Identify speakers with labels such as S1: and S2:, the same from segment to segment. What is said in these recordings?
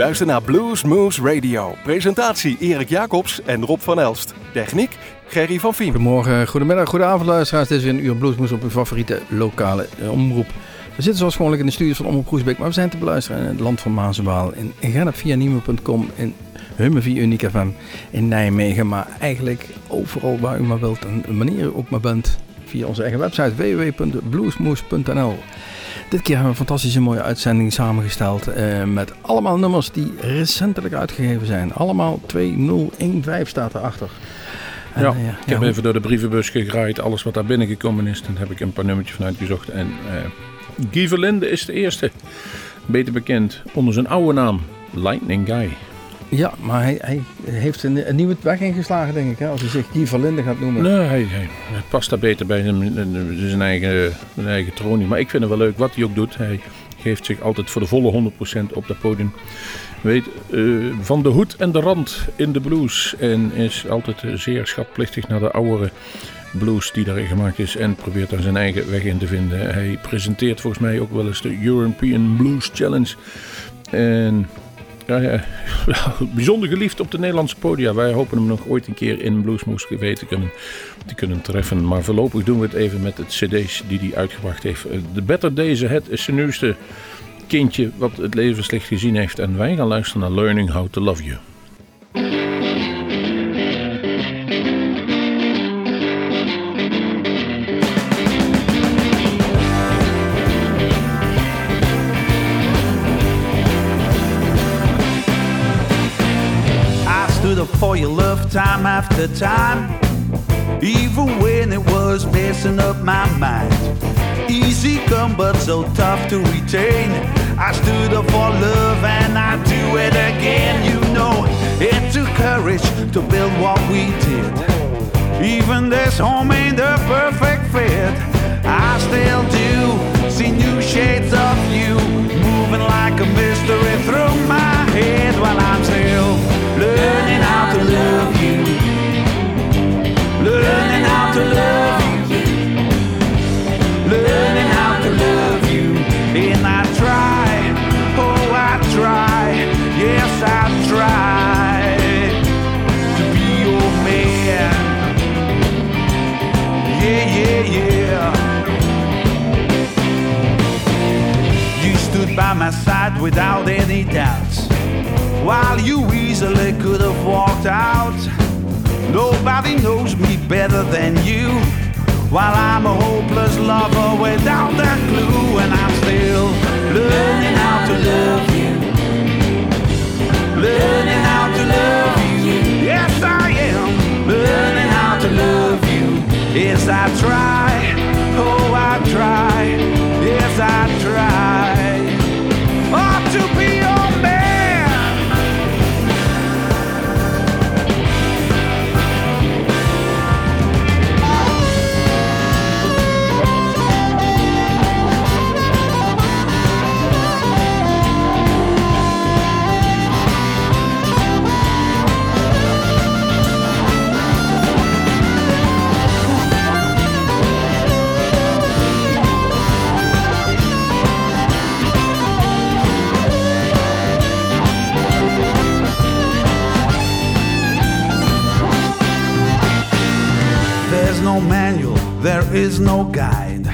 S1: luistert naar Blues Moose Radio. Presentatie Erik Jacobs en Rob van Elst. Techniek Gerry van Viem.
S2: Goedemorgen, goedemiddag, goedenavond luisteraars. Dit is weer een uur Bluesmoes op uw favoriete lokale eh, omroep. We zitten zoals gewoonlijk in de studios van Omroep Groesbeek, maar we zijn te beluisteren in het land van Maas en Waal, in Gennep via Nieuwe.com, in Hummen via Uniek FM, in Nijmegen, maar eigenlijk overal waar u maar wilt en wanneer u ook maar bent, via onze eigen website www.bluesmoes.nl. Dit keer hebben we een fantastische mooie uitzending samengesteld eh, met allemaal nummers die recentelijk uitgegeven zijn. Allemaal 2015 staat erachter. En,
S3: Ja,
S2: eh,
S3: ik heb even door de brievenbus gegraaid, alles wat daar binnengekomen is. Daar heb ik een paar nummertjes van uitgezocht. En eh Guy Verlinde is de eerste. Beter bekend onder zijn oude naam, Lightning Guy.
S2: Ja, maar hij, hij heeft een, een nieuwe weg ingeslagen, denk ik. Hè? Als hij zich Guy Verlinde gaat noemen.
S3: Nee, hij, past daar beter bij zijn, eigen, zijn eigen tronie. Maar ik vind het wel leuk wat hij ook doet. Hij geeft zich altijd voor de volle 100% op dat podium. Weet eh, van de hoed en de rand in de blues. En is altijd zeer schatplichtig naar de oudere blues die daarin gemaakt is. En probeert daar zijn eigen weg in te vinden. Hij presenteert volgens mij ook wel eens de European Blues Challenge. En ja, bijzonder geliefd op de Nederlandse podia. Wij hopen hem nog ooit een keer in Bluesmoes te kunnen, te kunnen treffen. Maar voorlopig doen we het even met het cd's die hij uitgebracht heeft. Eh, The Better Days Ahead is zijn nieuwste kindje wat het levenslicht gezien heeft. En wij gaan luisteren naar Learning How to Love You.
S4: For your love time after time, even when it was messing up my mind. Easy come, but so tough to retain. I stood up for love and I do it again. You know, it took courage to build what we did. Even this home ain't the perfect fit. I still do see new shades of you moving like a mystery through my head while I'm still learning how to love you. Learning how to love you. Learning how to love you. And I try, oh, I try, yes, I try to be your man. Yeah, yeah, yeah. You stood by my side without any doubts. While you easily could have walked out. Nobody knows me better than you. While I'm a hopeless lover without a clue, and I'm still learning how to love you. Learning how to love you. Yes, I am learning how to love you. Yes, I try. Oh, I try. Yes, I try. There is no guide.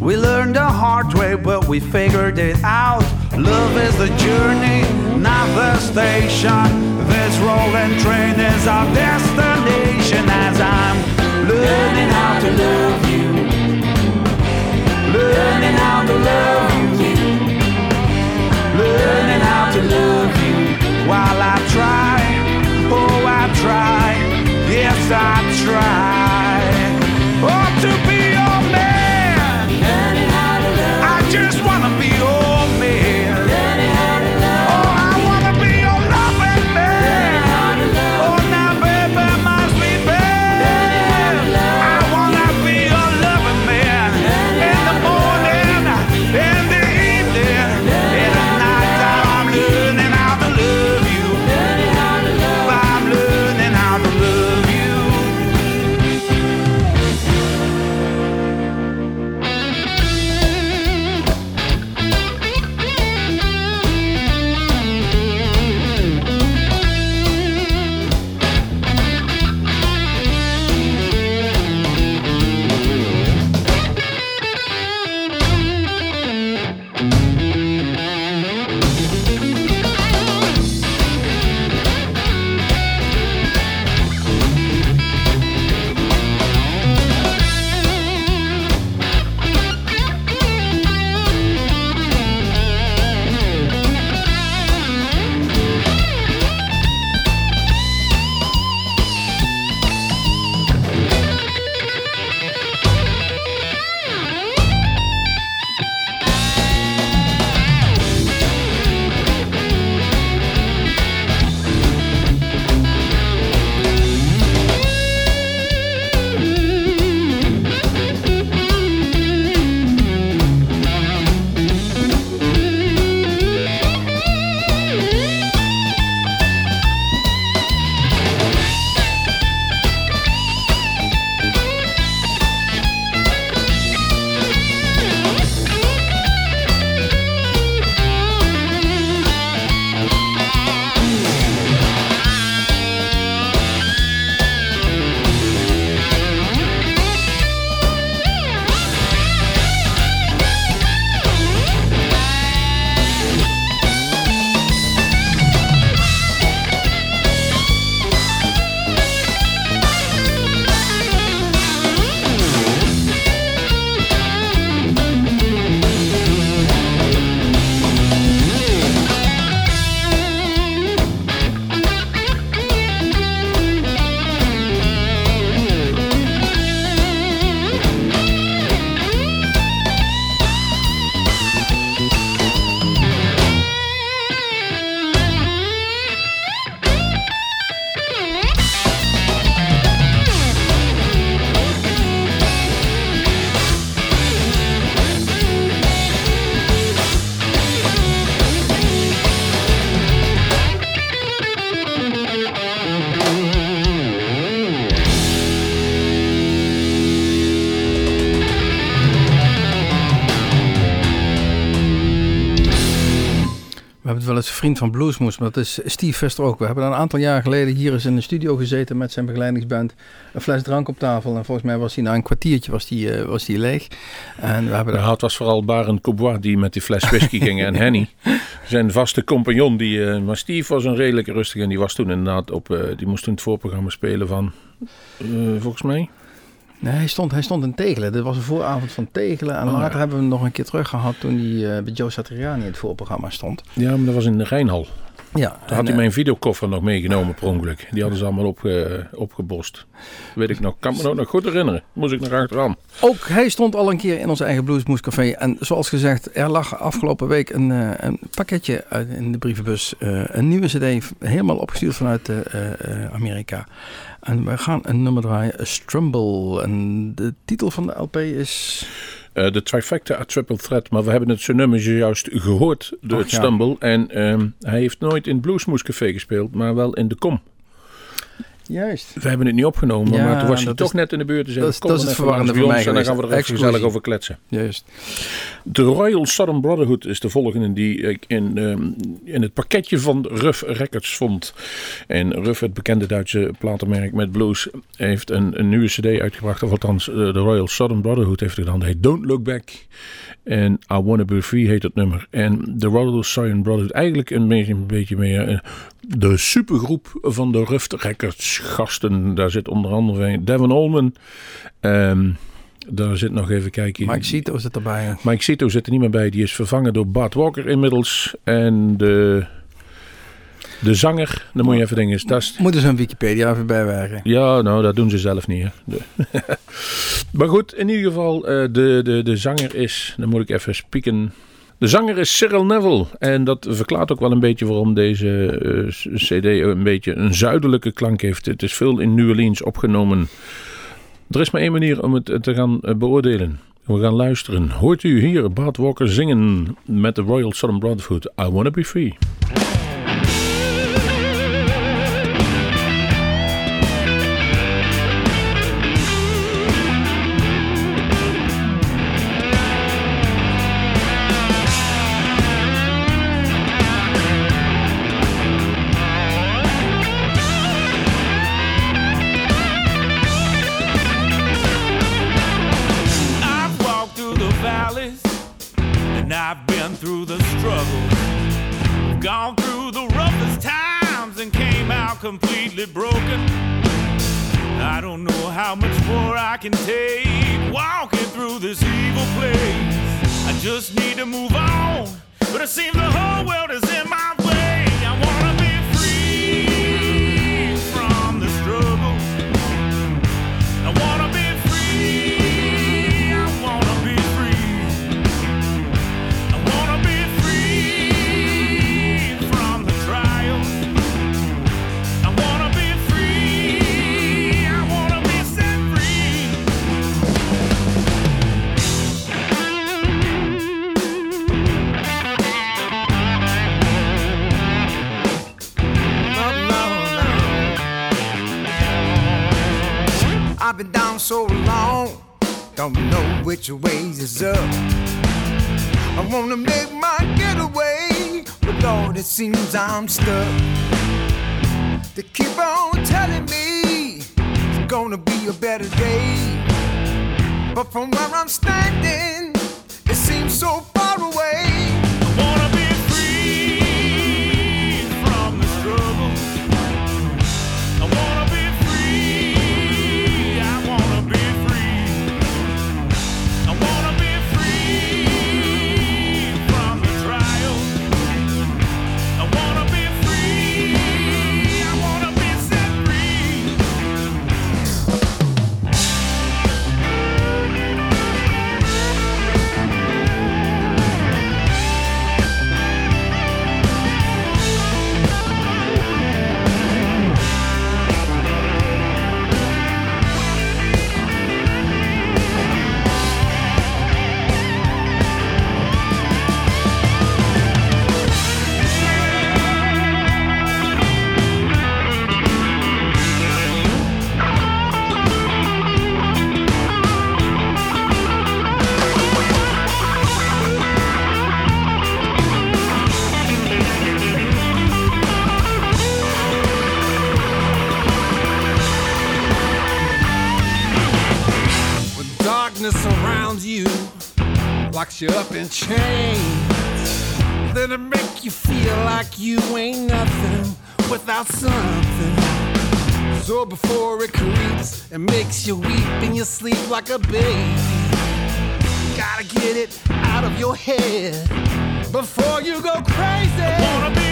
S4: We learned the hard way, but we figured it out. Love is the journey, not the station. This rolling train is our destination as I'm learning how to love you. Learning how to love you. Learning how to love you while I try. Oh, I try. Yes, I try.
S2: Vriend van Bluesmoes, maar dat is Steve Vester ook. We hebben een aantal jaar geleden hier eens in de studio gezeten met zijn begeleidingsband. Een fles drank op tafel en volgens mij was hij na een kwartiertje was die, uh, was die leeg. En we hebben
S3: nou, het was vooral Barend Coubois die met die fles whisky ging en Henny. Zijn vaste compagnon. Die, uh, maar Steve was een redelijk rustige en die was toen inderdaad op, uh, die moest toen het voorprogramma spelen van, volgens mij...
S2: Nee, hij stond, hij stond in Tegelen. Dit was een vooravond van Tegelen. En oh, later hebben we hem nog een keer terug gehad toen hij uh, bij Joe Satriani in het voorprogramma stond.
S3: Ja, maar dat was in de Rijnhal.
S2: Ja,
S3: Toen had hij mijn videokoffer nog meegenomen per ongeluk. Die hadden ze allemaal op, opgebost. Weet ik nog. Kan me nog, nog goed herinneren. Moest ik nog achteraan.
S2: Ook hij stond al een keer in ons eigen Bluesmoes Café. En zoals gezegd, er lag afgelopen week een, een pakketje in de brievenbus. een nieuwe cd, helemaal opgestuurd vanuit Amerika. En we gaan een nummer draaien, Strumble. En de titel van de LP is...
S3: Uh, de Trifecta A Triple Threat. Maar we hebben het zijn nummer juist gehoord, de Ach, Stumble. En um, hij heeft nooit in Bluesmoes Café gespeeld, maar wel in de Kom.
S2: Juist.
S3: We hebben het niet opgenomen, ja, maar toen was hij toch net in de buurt. Dus
S2: dat, is, dat is het verwarrende voor mij
S3: En dan gaan we er even gezellig over kletsen.
S2: Juist.
S3: De Royal Southern Brotherhood is de volgende die ik in, um, in het pakketje van Ruff Records vond. En Ruff, het bekende Duitse platenmerk met blues, heeft een, een nieuwe cd uitgebracht. Of althans, de Royal Southern Brotherhood heeft gedaan. Die heet Don't Look Back. En I Wanna Be Free heet het nummer. En de Royal Southern Brotherhood eigenlijk een beetje, een beetje meer de supergroep van de Ruff Records gasten. Daar zit onder andere Devon Allman. Um, daar zit nog even kijken.
S2: Mike Cito zit erbij.
S3: Mike Cito zit er niet meer bij. Die is vervangen door Bart Walker inmiddels. En de, de zanger, dan moet je even denken. Dat is...
S2: Moeten ze een Wikipedia even bijwerken?
S3: Ja, nou, dat doen ze zelf niet. Hè. maar goed, in ieder geval, de, de, de zanger is, dan moet ik even spieken. De zanger is Cyril Neville. En dat verklaart ook wel een beetje waarom deze uh, CD een beetje een zuidelijke klank heeft. Het is veel in New Orleans opgenomen. Er is maar één manier om het te gaan beoordelen. We gaan luisteren. Hoort u hier Bart Walker zingen met de Royal Southern Brotherhood? I Wanna Be Free. Completely broken. I don't know how much more I can take walking through this evil place. I just need to move on, but it seems the whole world is in my which ways is up. I wanna make my getaway, but Lord, it seems I'm stuck. They keep on telling me it's gonna be a better day, but from where I'm standing, it seems so far away.
S5: You up in chains. Then it make you feel like you ain't nothing without something. So before it creeps and makes you weep in your sleep like a baby, gotta get it out of your head before you go crazy.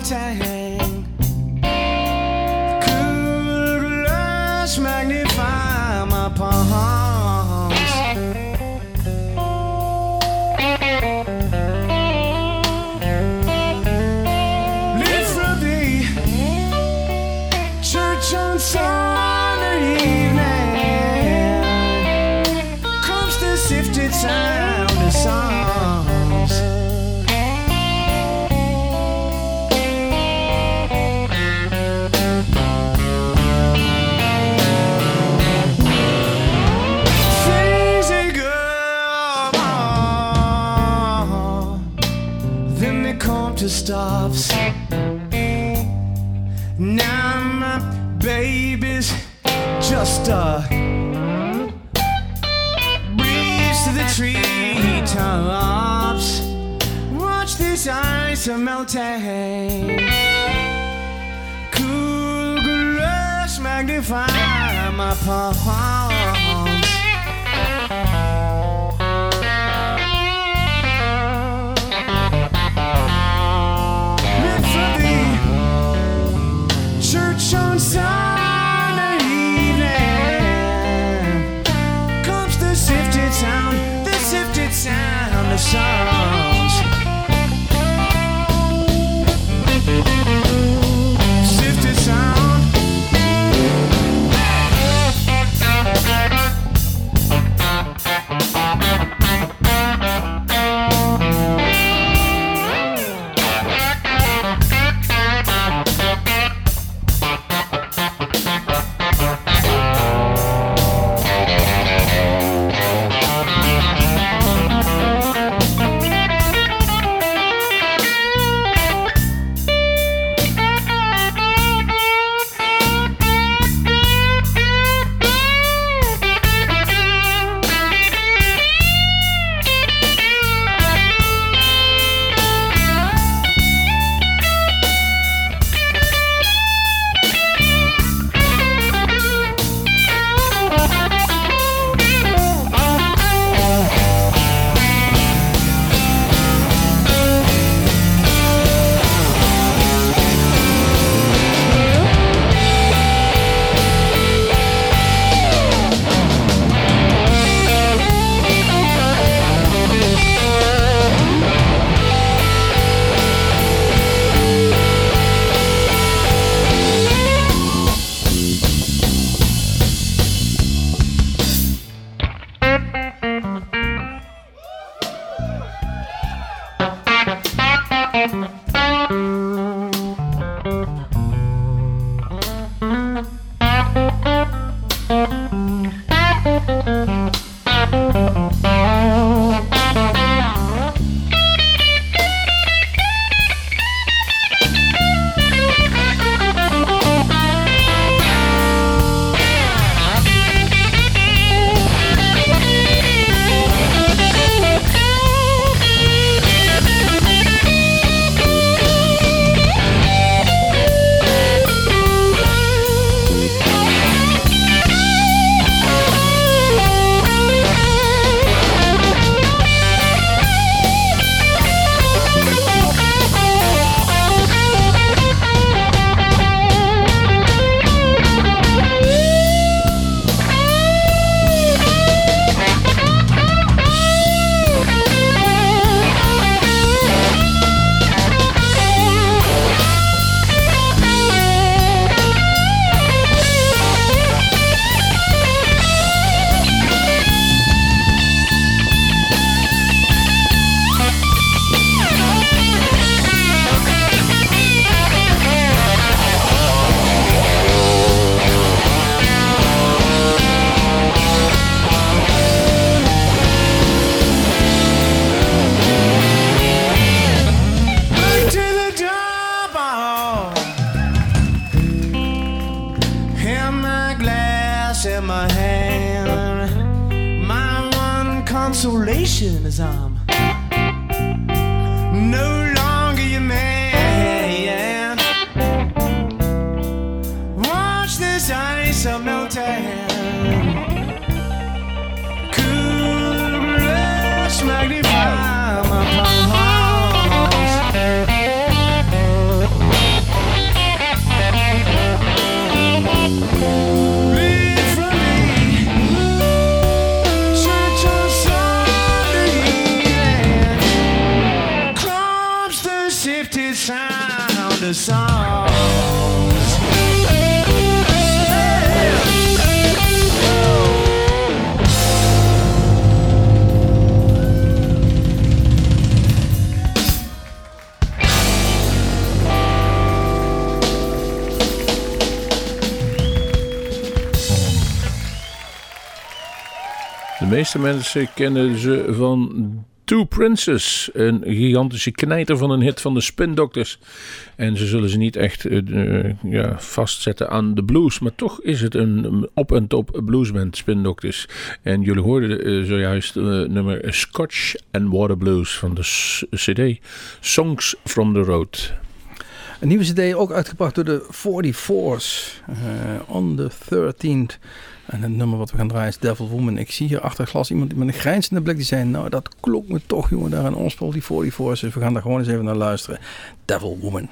S6: felt I.
S5: stops. Now my baby's just a breeze to the treetops. Watch this ice melting. Cool glass magnify my palms.
S7: sound, the sifted sound of
S6: song. Meeste mensen kennen ze van Two Princes. Een gigantische knijter van een hit van de Spin Doctors. En ze zullen ze niet echt eh, eh, ja, vastzetten aan de blues. Maar toch is het een op en top bluesband, Spin Doctors. En jullie hoorden eh, zojuist nummer Scotch and Water Blues van de CD Songs from the Road.
S2: Een nieuwe cd ook uitgebracht door de 44's. eh, on the 13th. En het nummer wat we gaan draaien is Devil Woman. Ik zie hier achter glas iemand met een grijnzende blik die zei... Nou, dat klopt me toch, jongen, daar aan ons die 44's. Dus we gaan daar gewoon eens even naar luisteren. Devil Woman.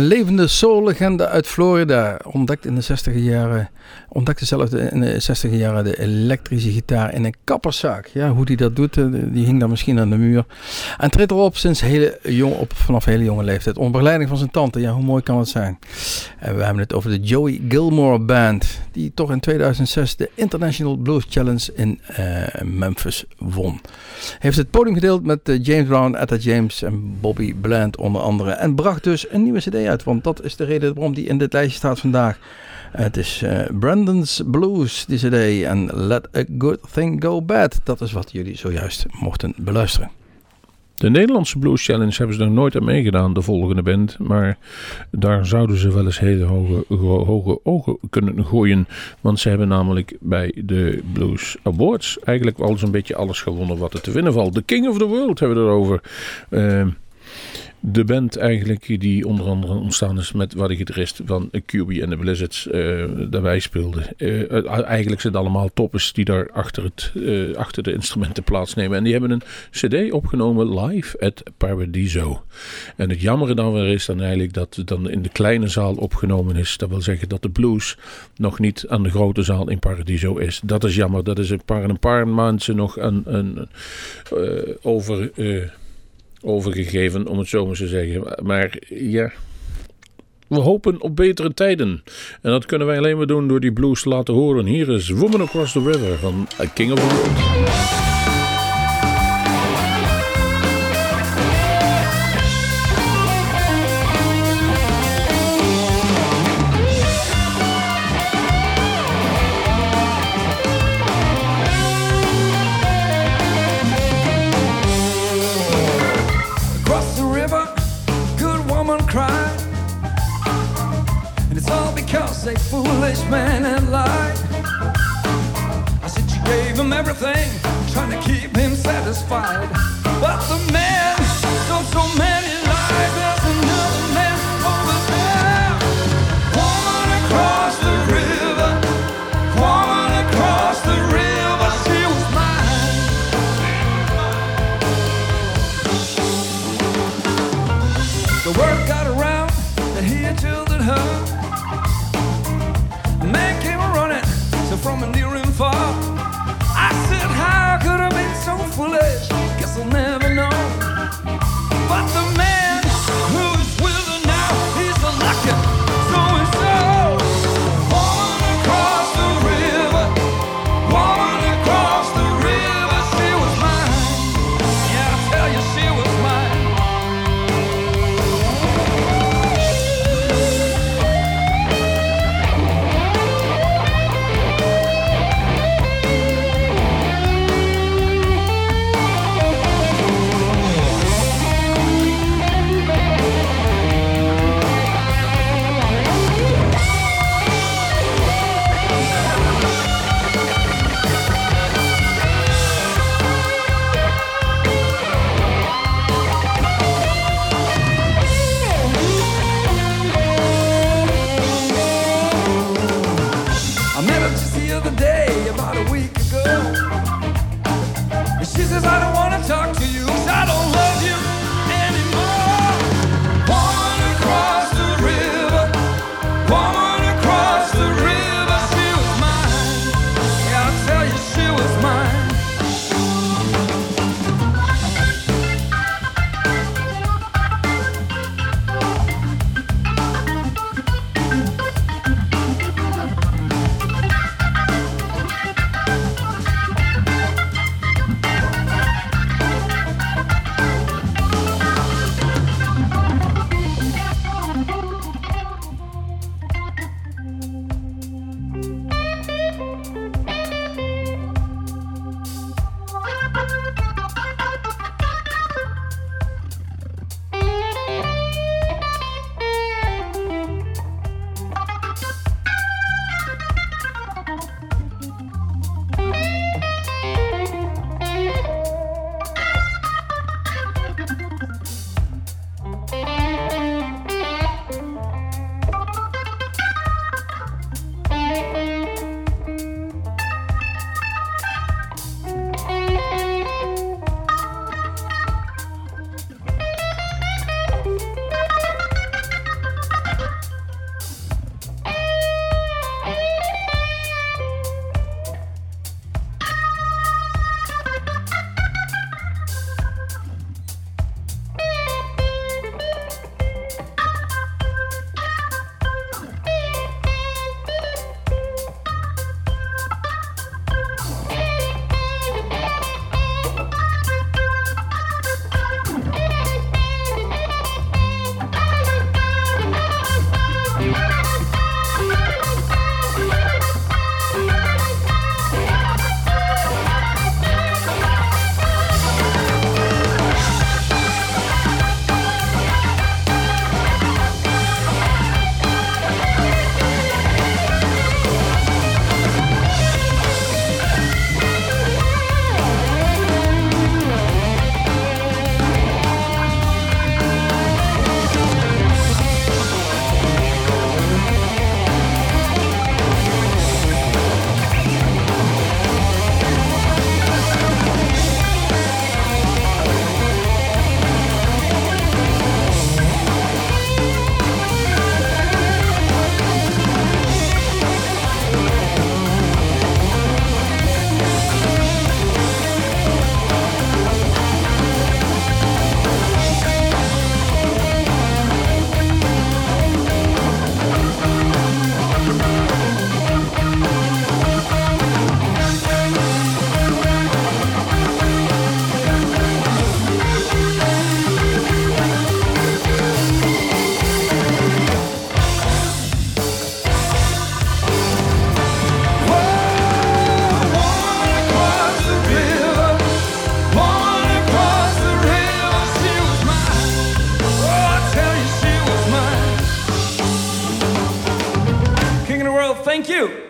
S2: Een levende soul-legende uit Florida. Ontdekt in de 60 jaren. Ontdekte zelf in de 60 jaren de elektrische gitaar in een kapperszaak. Ja, hoe die dat doet, eh, die hing daar misschien aan de muur. En treedt erop sinds hele jong, op, vanaf hele jonge leeftijd. Onder begeleiding van zijn tante. Ja, hoe mooi kan het zijn? En we hebben het over de Joey Gilmore Band. Die toch in 2006 de International Blues Challenge in eh, Memphis won. Heeft het podium gedeeld met eh, James Brown, Etta James en Bobby Bland onder andere. En bracht dus een nieuwe cd Want dat is de reden waarom die in dit lijstje staat vandaag. Het is eh, Brandon's Blues, die cd. En Let a Good Thing Go Bad. Dat is wat jullie zojuist mochten beluisteren.
S3: De Nederlandse Blues Challenge hebben ze nog nooit aan meegedaan, de volgende band. Maar daar zouden ze wel eens hele hoge, ho- hoge ogen kunnen gooien. Want ze hebben namelijk bij de Blues Awards eigenlijk al zo'n beetje alles gewonnen wat er te winnen valt. The King of the World hebben we erover. Eh,
S8: de band eigenlijk die onder andere ontstaan is met waar de gitarist van QB en de Blizzards uh, daarbij speelde. Uh, eigenlijk zijn het allemaal toppers die daar achter, het, achter de instrumenten plaatsnemen. En die hebben een cd opgenomen live at Paradiso. En het jammere dan weer is dan eigenlijk dat het dan in de kleine zaal opgenomen is. Dat wil zeggen dat de blues nog niet aan de grote zaal in Paradiso is. Dat is jammer. Dat is een paar, een paar maanden nog een, een, over overgegeven, om het zo maar te zeggen. Maar ja, we hopen op betere tijden. En dat kunnen wij alleen maar doen door die blues te laten horen. Hier is Woman Across the River van King of the.
S9: Thank you.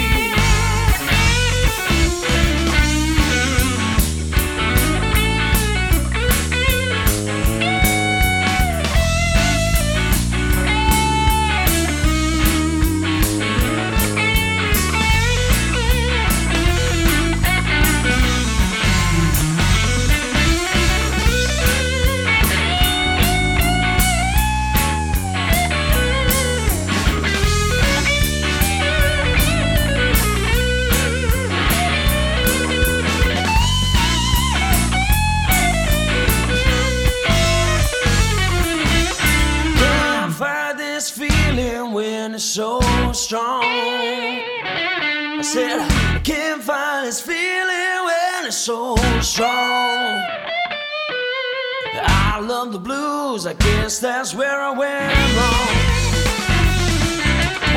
S10: so strong. I love the blues, I guess that's where I went wrong.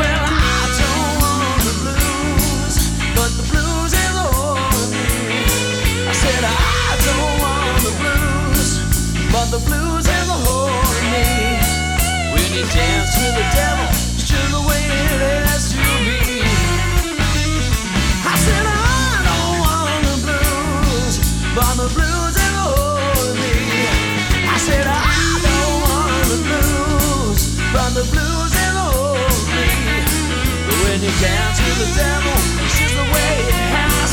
S10: Well, I don't want the blues, but the blues is all. I said, I don't want the blues, but the blues is a hold of me. When you dance with the devil, the blues. I said I don't want the blues, but when you dance with the devil, it's just the way it has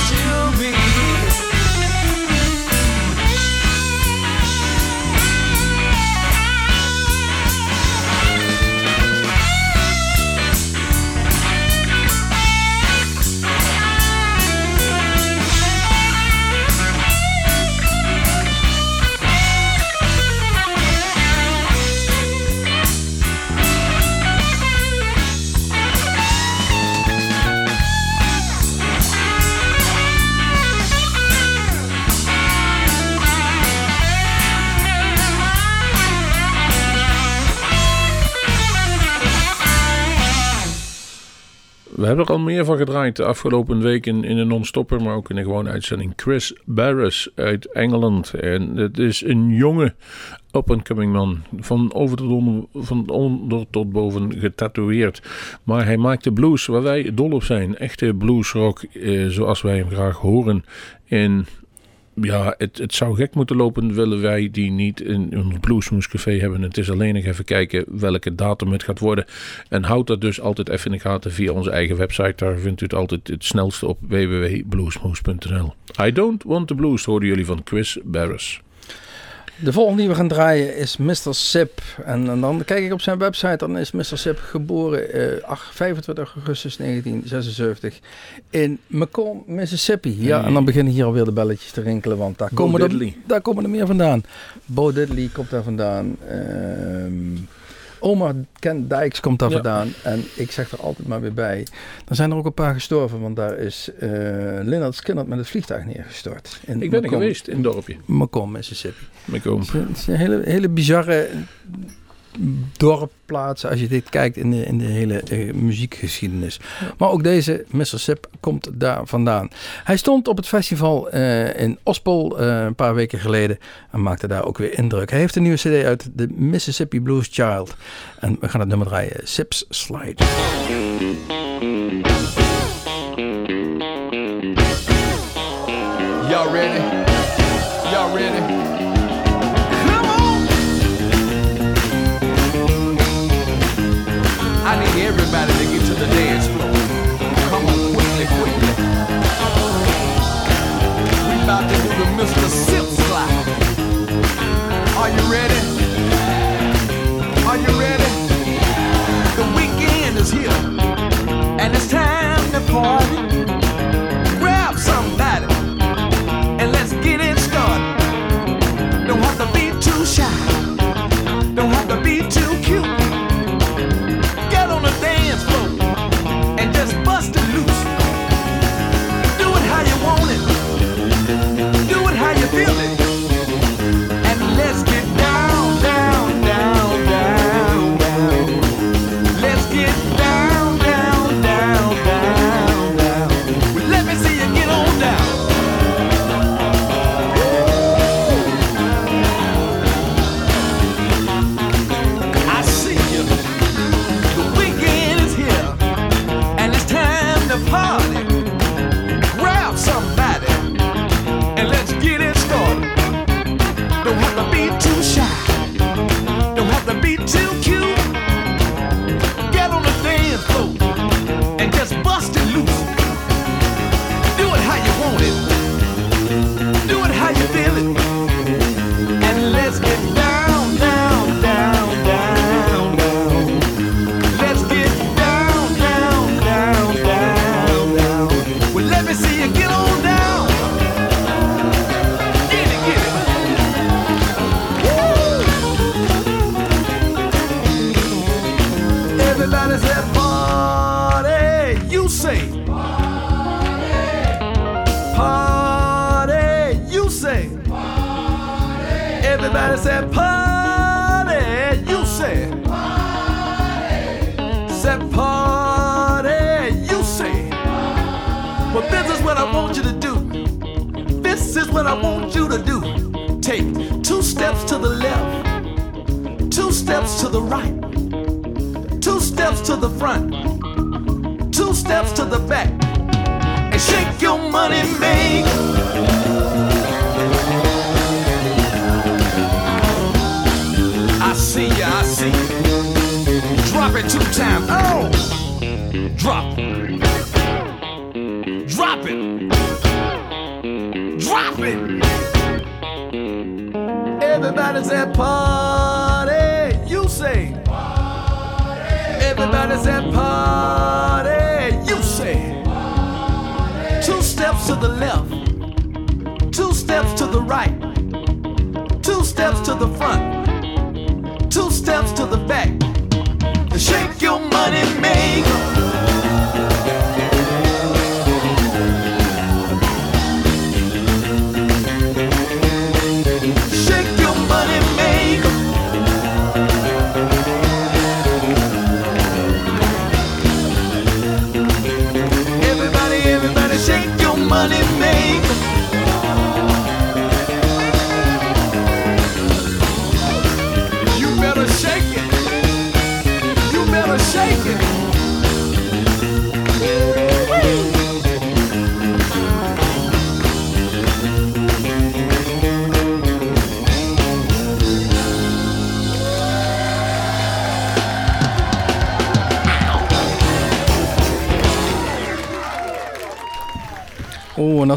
S3: er al meer van gedraaid de afgelopen weken in een non-stopper, maar ook in een gewone uitzending. Chris Barris uit Engeland. En het is een jonge up-and-coming man. Van, over tot onder, van onder tot boven getatoeëerd. Maar hij maakt de blues waar wij dol op zijn. Echte bluesrock eh, zoals wij hem graag horen. En ja, het, zou gek moeten lopen, willen wij die niet in een bluesmoescafé hebben. Het is alleen nog even kijken welke datum het gaat worden. En houd dat dus altijd even in de gaten via onze eigen website. Daar vindt u het altijd het snelste op www.bluesmoes.nl. I Don't Want The Blues hoorden jullie van Chris Barris.
S2: De volgende die we gaan draaien is Mr. Sip. En, en dan kijk ik op zijn website, dan is Mr. Sip geboren eh, ach- 25 augustus 1976 in Macomb, Mississippi. Ja, en dan beginnen hier alweer de belletjes te rinkelen, want daar,
S3: Bo
S2: komen er, daar komen er meer vandaan. Bo Diddley komt daar vandaan. Ehm Omar Ken Dijks komt daar
S3: Ja.
S2: vandaan. En ik zeg er altijd maar weer bij. Er zijn er ook een paar gestorven, want daar is eh Leonard Skinner met het vliegtuig neergestort. In
S3: Ik ben er geweest in het dorpje.
S2: Macomb, Mississippi.
S3: Macomb.
S2: Het is een- het is een hele, hele bizarre dorpplaats als je dit kijkt in de, in de hele eh, muziekgeschiedenis. Maar ook deze Mr. Sip komt daar vandaan. Hij stond op het festival eh, in Ospel eh, een paar weken geleden en maakte daar ook weer indruk. Hij heeft een nieuwe cd uit, de Mississippi Blues Child. En we gaan het nummer draaien, Sips Slide.
S11: Y'all ready? Ready?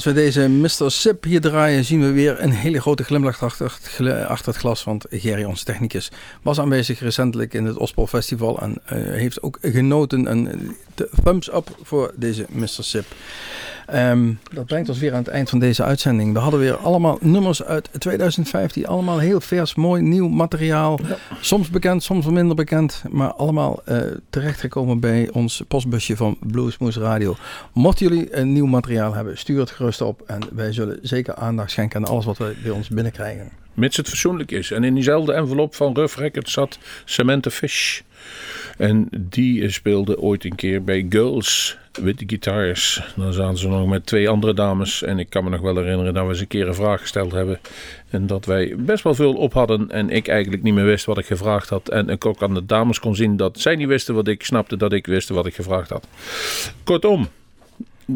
S2: Als we deze Mr. Sip hier draaien, zien we weer een hele grote glimlach achter het, glas. Want Gerry, onze technicus, was aanwezig recentelijk in het Ospol Festival. En eh, heeft ook genoten. En de thumbs up voor deze Mr. Sip. Ehm, dat brengt ons weer aan het eind van deze uitzending. We hadden weer allemaal nummers uit 2015. Allemaal heel vers, mooi, nieuw materiaal. Soms bekend, soms minder bekend. Maar allemaal eh, terechtgekomen bij ons postbusje van Bluesmoose Radio. Mochten jullie een nieuw materiaal hebben, stuur het gerust op. En wij zullen zeker aandacht schenken aan alles wat we bij ons binnenkrijgen.
S3: Mits het fatsoenlijk is. En in diezelfde envelop van Rough Records zat Samantha Fish. En die speelde ooit een keer bij Girls with Guitars. Dan zaten ze nog met twee andere dames. En ik kan me nog wel herinneren dat we eens een keer een vraag gesteld hebben. En dat wij best wel veel op hadden. En ik eigenlijk niet meer wist wat ik gevraagd had. En ik ook aan de dames kon zien dat zij niet wisten wat ik snapte. Dat ik wist wat ik gevraagd had. Kortom.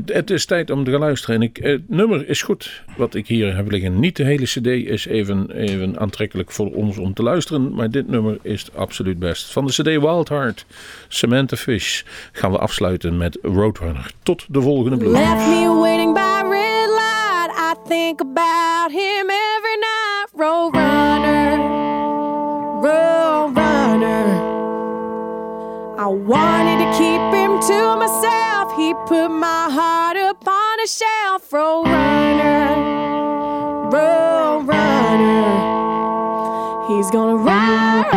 S3: Het is tijd om te gaan luisteren. En ik, het nummer is goed wat ik hier heb liggen. Niet de hele CD is even, even aantrekkelijk voor ons om te luisteren. Maar dit nummer is absoluut best. Van de CD Wild Heart, Samantha Fish, gaan we afsluiten met Roadrunner. Tot de volgende bloem.
S12: Left me waiting by red light. I think about him every night. Road runner, road runner. I wanted to keep him to myself. He put my heart upon a shelf. Road runner, runner. He's gonna run.